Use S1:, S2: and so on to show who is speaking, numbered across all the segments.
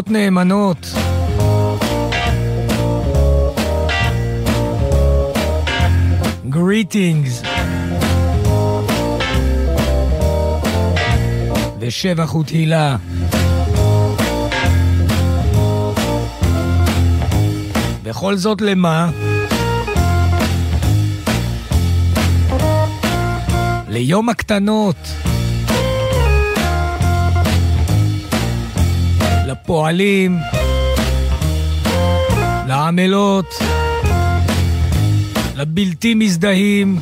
S1: בשורות נאמנות. Greetings. ושבח ותהילה. וכל זאת למה? ליום הקטנות. לפועלים, לעמלות, לבלתי מזדהים,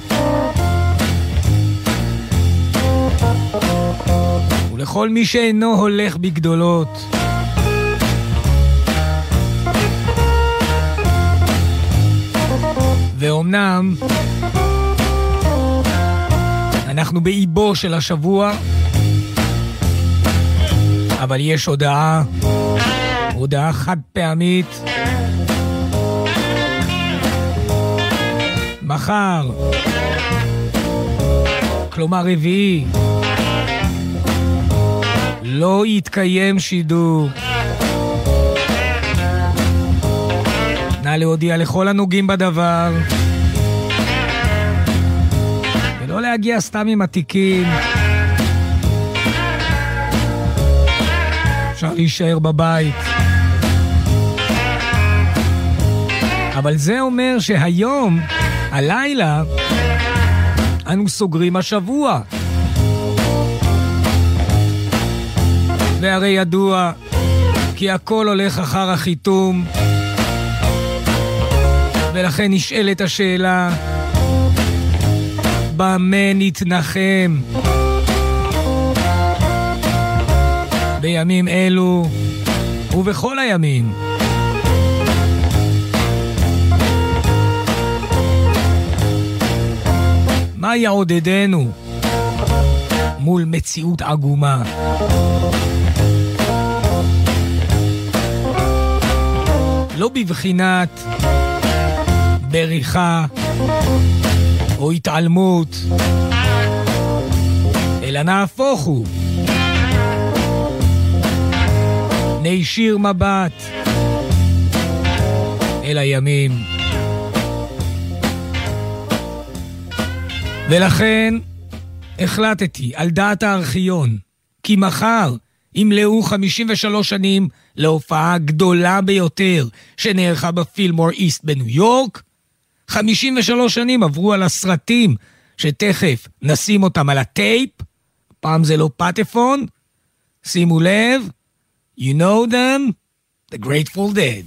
S1: ולכל מי שאינו הולך בגדולות. ואומנם, אנחנו באיבו של השבוע, אבל יש הודעה, הודעה חד פעמית. מחר, כלומר רביעי, לא יתקיים שידור. נא להודיע לכל הנוגעים בדבר, ולא להגיע סתם עם התיקים. להישאר בבית. אבל זה אומר שהיום, הלילה, אנו סוגרים השבוע. והרי ידוע כי הכל הולך אחר החיתום, ולכן נשאלת השאלה, במה נתנחם? בימים אלו ובכל הימים. מה יעודדנו מול מציאות עגומה? לא בבחינת בריחה או התעלמות, אלא נהפוך הוא. נישיר מבט אל הימים. ולכן החלטתי, על דעת הארכיון, כי מחר ימלאו 53 שנים להופעה הגדולה ביותר שנערכה בפילמור איסט בניו יורק. 53 שנים עברו על הסרטים שתכף נשים אותם על הטייפ. פעם זה לא פטפון. שימו לב, you know them, the Grateful Dead.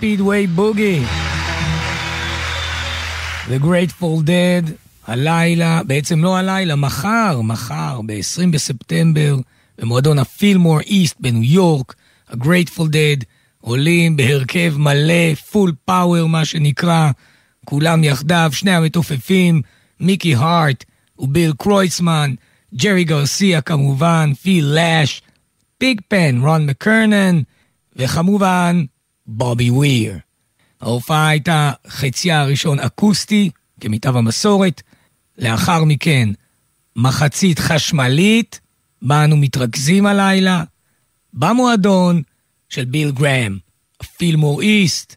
S1: Speedway Boogie. The Grateful Dead, הלילה, בעצם לא הלילה, מחר, מחר, ב-20 בספטמבר, במועדון הפילמור איסט בניו יורק, ה-Grateful Dead עולים בהרכב מלא, פול פאוור מה שנקרא, כולם יחדיו, שני המתופפים, מיקי הארט וביל קרויצמן, ג'רי גרסיה כמובן, פיל לאש, ביג פן, רון מקרנן, וכמובן, בובי וויר. ההופעה הייתה חציה הראשון אקוסטי, כמיטב המסורת, לאחר מכן מחצית חשמלית, בה אנו מתרכזים הלילה, במועדון של ביל גראם, פילמור איסט.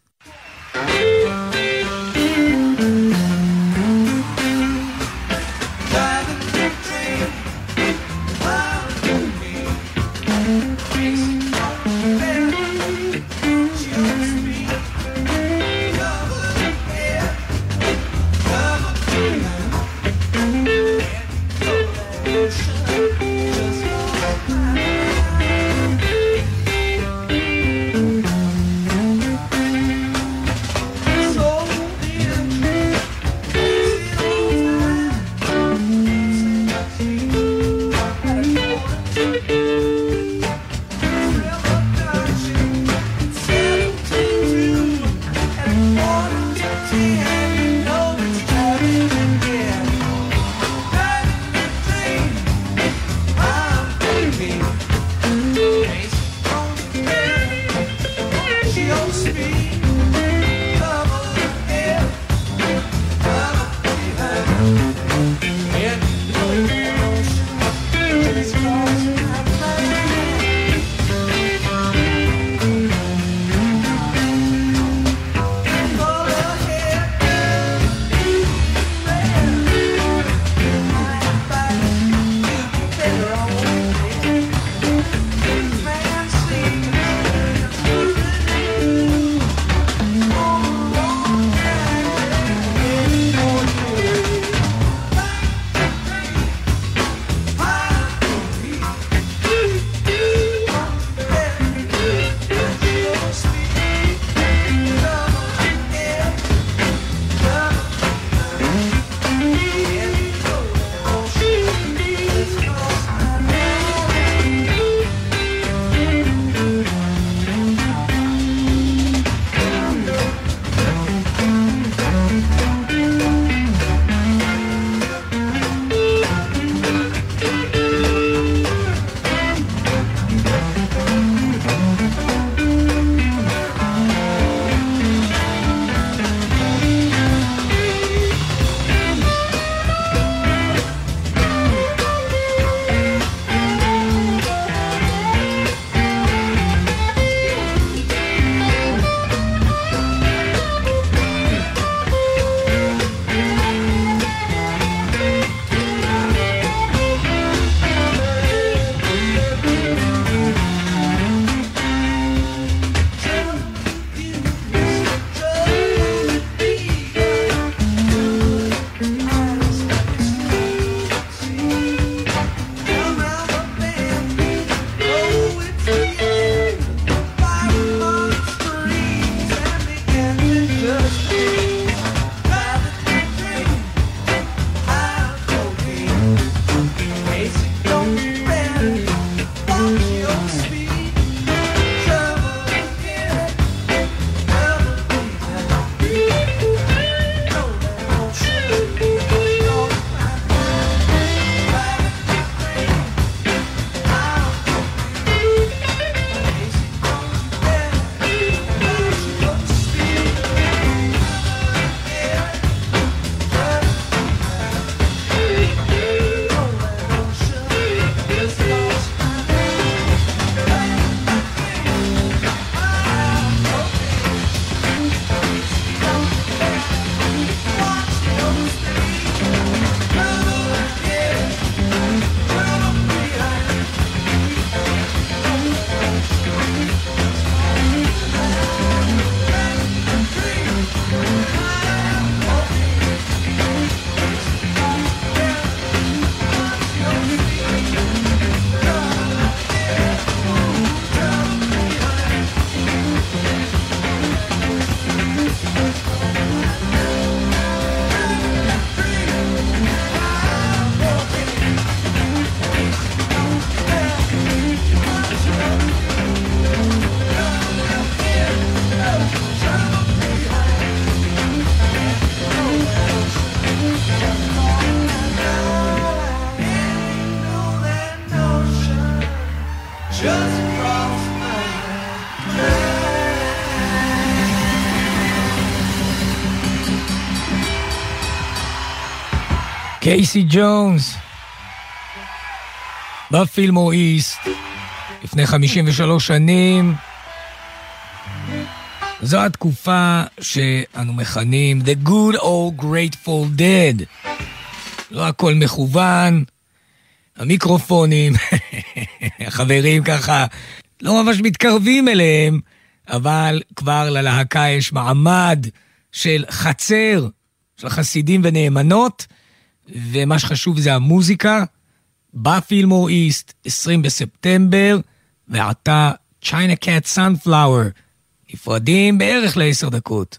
S1: קייסי ג'ונס בפילמו איסט לפני 53 שנים. זו התקופה שאנו מכנים The Good Old Grateful Dead. לא הכל מכוון, המיקרופונים, החברים ככה לא ממש מתקרבים אליהם, אבל כבר ללהקה יש מעמד של חצר, של חסידים ונאמנות, ומה שחשוב זה המוזיקה. בפילמור איסט, 20 בספטמבר, ועתה צ'יינה קאט סנפלאואר, נפרדים בערך לעשר דקות.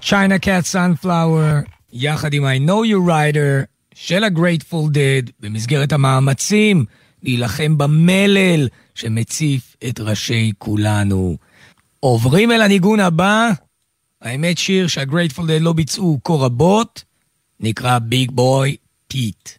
S2: China Cat Sunflower, יחד עם I know you rider של ה-Grateful Dead, במסגרת המאמצים להילחם במלל שמציף את ראשי כולנו. עוברים אל הניגון הבא, האמת שיר שה-Grateful Dead לא ביצעו כה רבות, נקרא Big Boy Pete.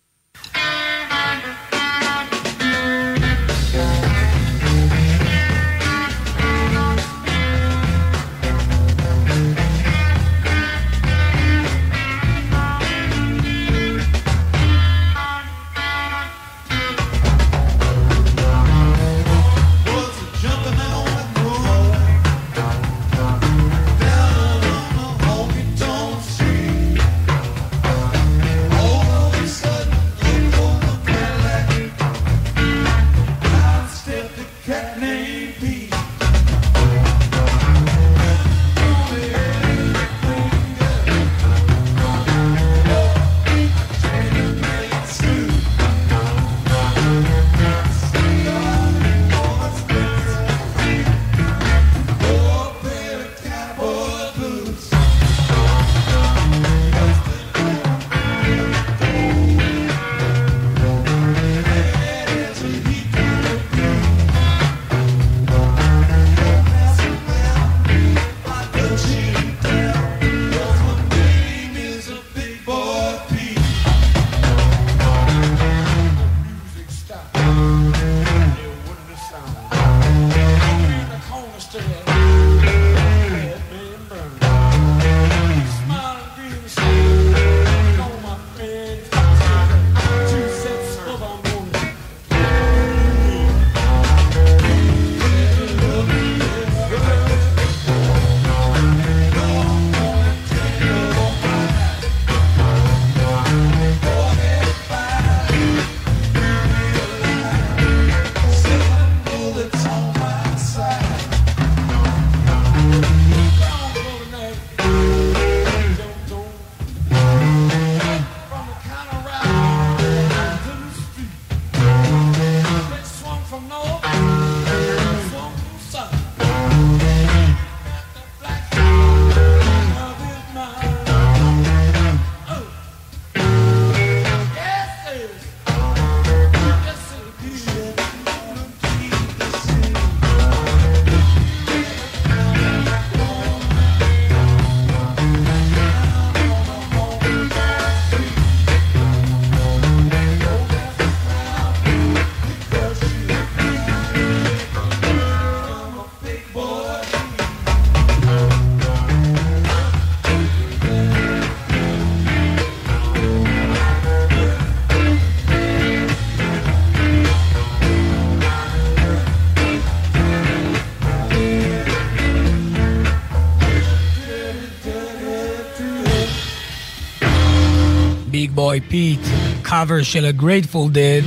S2: Pete, קאבר של ה-Grateful Dead.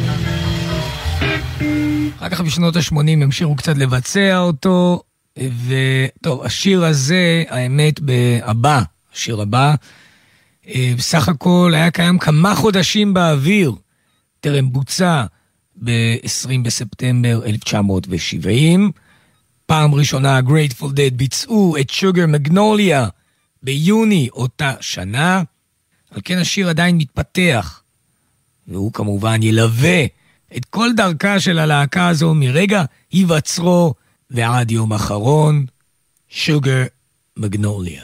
S2: אחר כך בשנות ה-80 המשיכו קצת לבצע אותו, וטוב, השיר הזה, האמת, הבא, השיר הבא, אה, בסך הכל היה קיים כמה חודשים באוויר,
S1: טרם בוצע ב-20 בספטמבר 1970. פעם ראשונה Grateful Dead ביצעו את Sugar Magnolia ביוני אותה שנה. על כן השיר עדיין מתפתח, והוא כמובן ילווה את כל דרכה של הלהקה הזו מרגע היווצרו ועד יום אחרון, שוגר מגנוליה.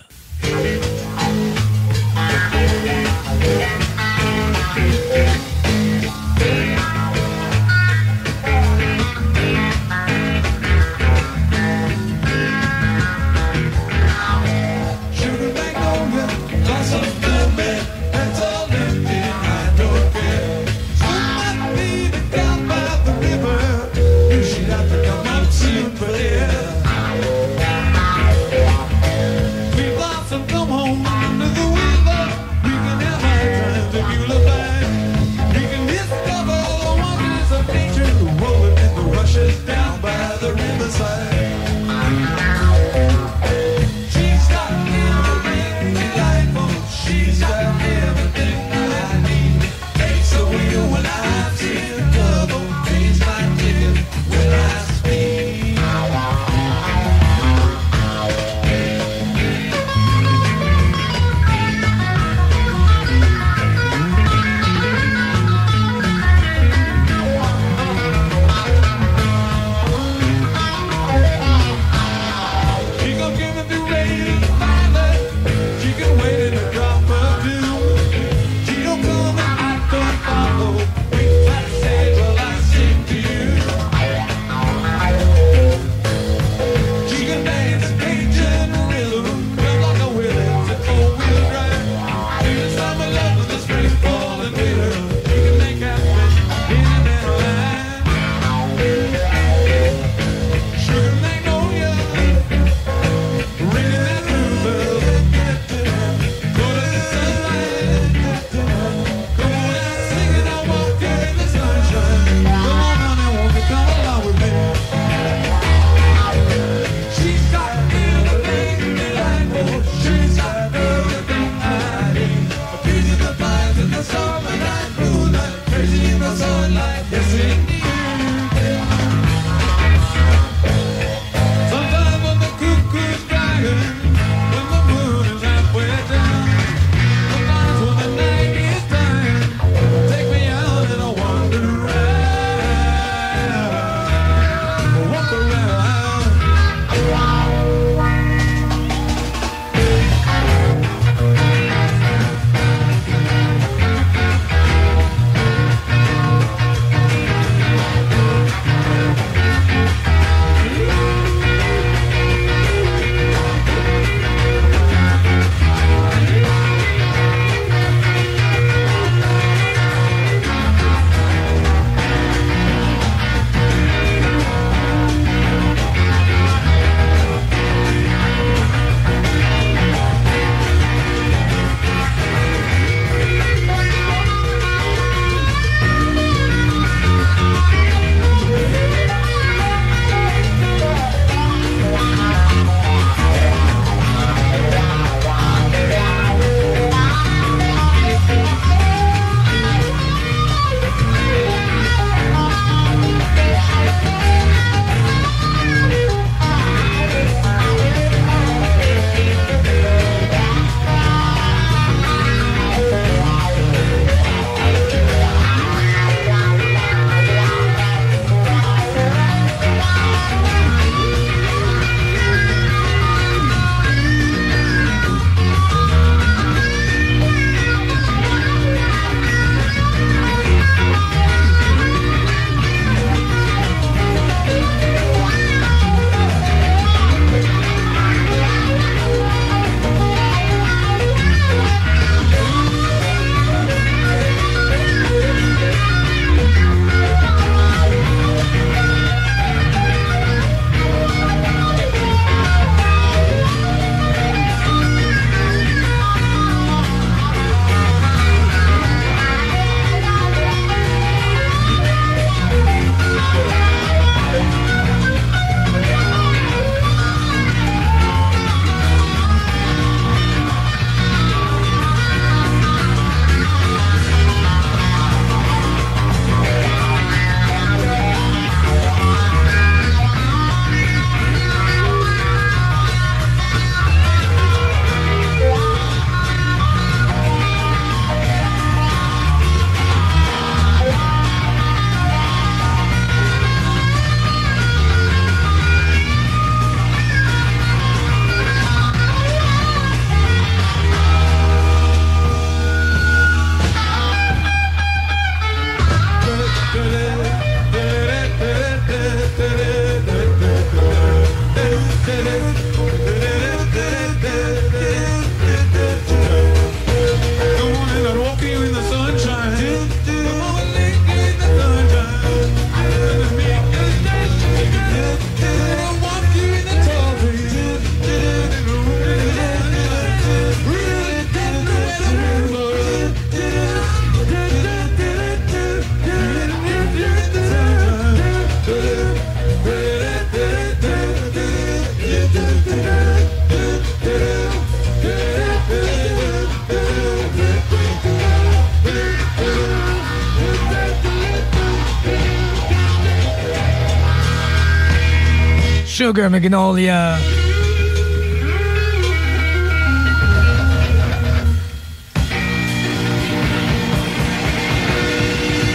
S1: Sugar Magnolia.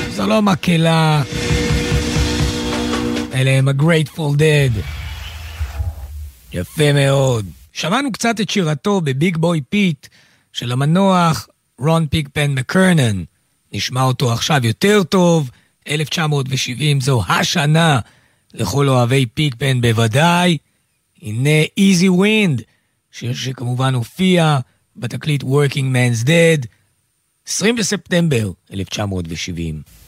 S1: זו לא מקהלה. אלה הם ה-Grateful Dead. יפה מאוד. שמענו קצת את שירתו ב Big Boy Pete של המנוח רון פיגפן מקרנן. נשמע אותו עכשיו יותר טוב. 1970 זו השנה לכל אוהבי פיגפן בוודאי. הנה Easy Wind, שיר שכמובן הופיע בתקליט Working Man's Dead, 20 בספטמבר 1970.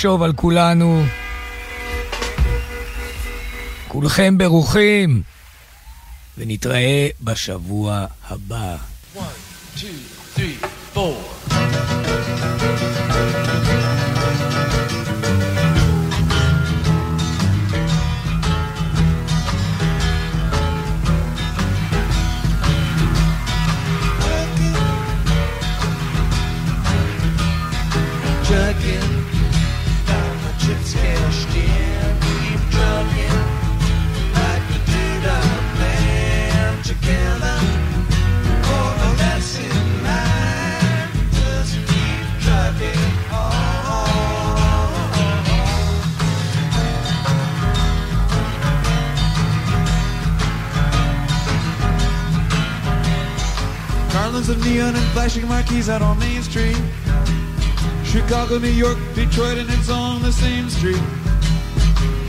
S2: שתנשוב על כולנו. כולכם ברוכים, ונתראה בשבוע הבא. One, two, three, four. Flashing marquees out on Main Street. Chicago, New York, Detroit, and it's on the same street.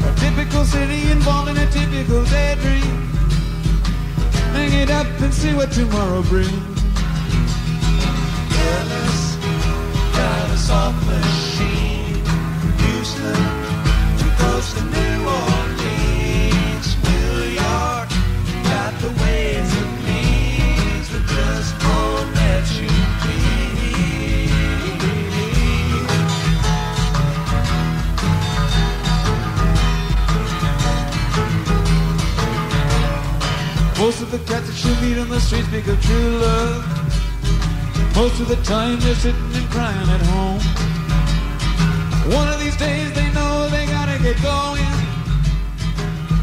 S2: A typical city involved in a typical daydream. Hang it up and see what tomorrow brings. Careless, got a soft machine. Houston, Most of the cats that you meet on the streets speak of true love. Most of the time they're sitting and crying at home. One of these days they know they gotta get going.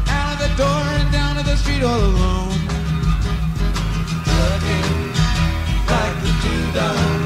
S2: Out of the door and down to the street all alone. Looking like the dude man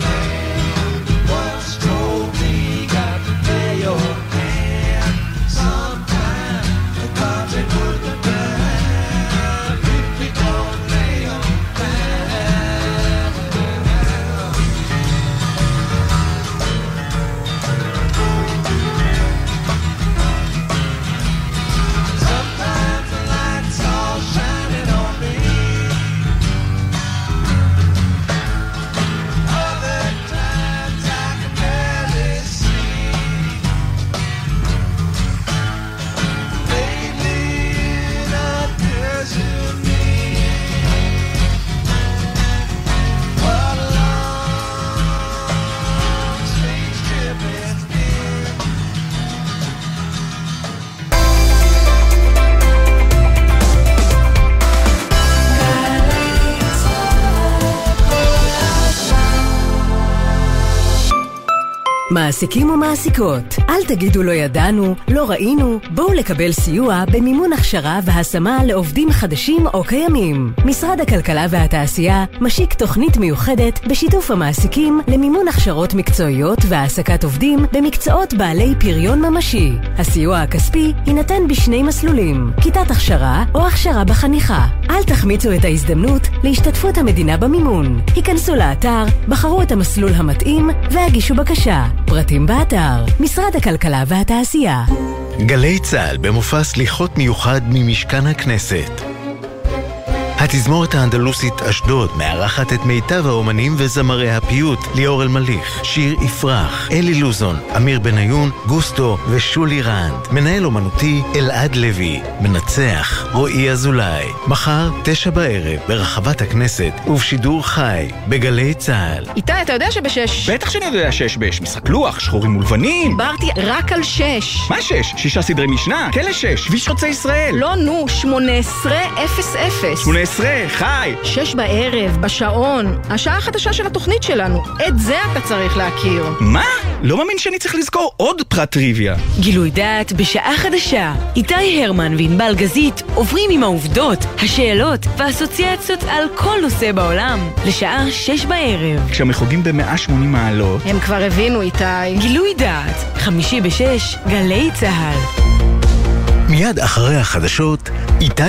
S3: מעסיקים ומעסיקות, אל תגידו לא ידענו, לא ראינו, בואו לקבל סיוע במימון הכשרה והשמה לעובדים חדשים או קיימים. משרד הכלכלה והתעשייה משיק תוכנית מיוחדת בשיתוף המעסיקים למימון הכשרות מקצועיות והעסקת עובדים במקצועות בעלי פריון ממשי. הסיוע הכספי יינתן בשני מסלולים, כיתת הכשרה או הכשרה בחניכה. אל תחמיצו את ההזדמנות להשתתפות המדינה במימון. היכנסו לאתר, בחרו את המסלול המתאים והגישו בקשה. פרטים באתר, משרד הכלכלה והתעשייה.
S4: גלי צה"ל במופע סליחות מיוחד ממשכן הכנסת. התזמורת האנדלוסית אשדוד מארחת את מיטב האומנים וזמרי הפיוט ליאור אלמליך, שיר יפרח, אלי לוזון, אמיר בניון, גוסטו ושולי רנד. מנהל אומנותי אלעד לוי, מנצח רועי אזולאי. מחר, תשע בערב, ברחבת הכנסת ובשידור חי, בגלי צה"ל.
S5: איתי, אתה יודע שבשש...
S6: בטח שאני יודע שיש בש, משחק לוח, שחורים ולבנים.
S5: דיברתי רק על שש.
S6: מה שש? שישה סדרי משנה? כלא שש, כביש חוצה ישראל.
S5: לא, נו, שמונה עשרה אפס אפס.
S6: 18, חי.
S5: שש בערב, בשעון. השעה החדשה של התוכנית שלנו. את זה אתה צריך להכיר.
S6: מה? לא מאמין שאני צריך לזכור עוד פרט טריוויה.
S3: גילוי דעת בשעה חדשה. איתי הרמן וענבל גזית עוברים עם העובדות, השאלות והאסוציאציות על כל נושא בעולם. לשעה שש בערב.
S6: כשהם חוגגים ב-180 מעלות.
S5: הם כבר הבינו, איתי.
S3: גילוי דעת, חמישי בשש, גלי צה"ל.
S4: מיד אחרי החדשות, איתי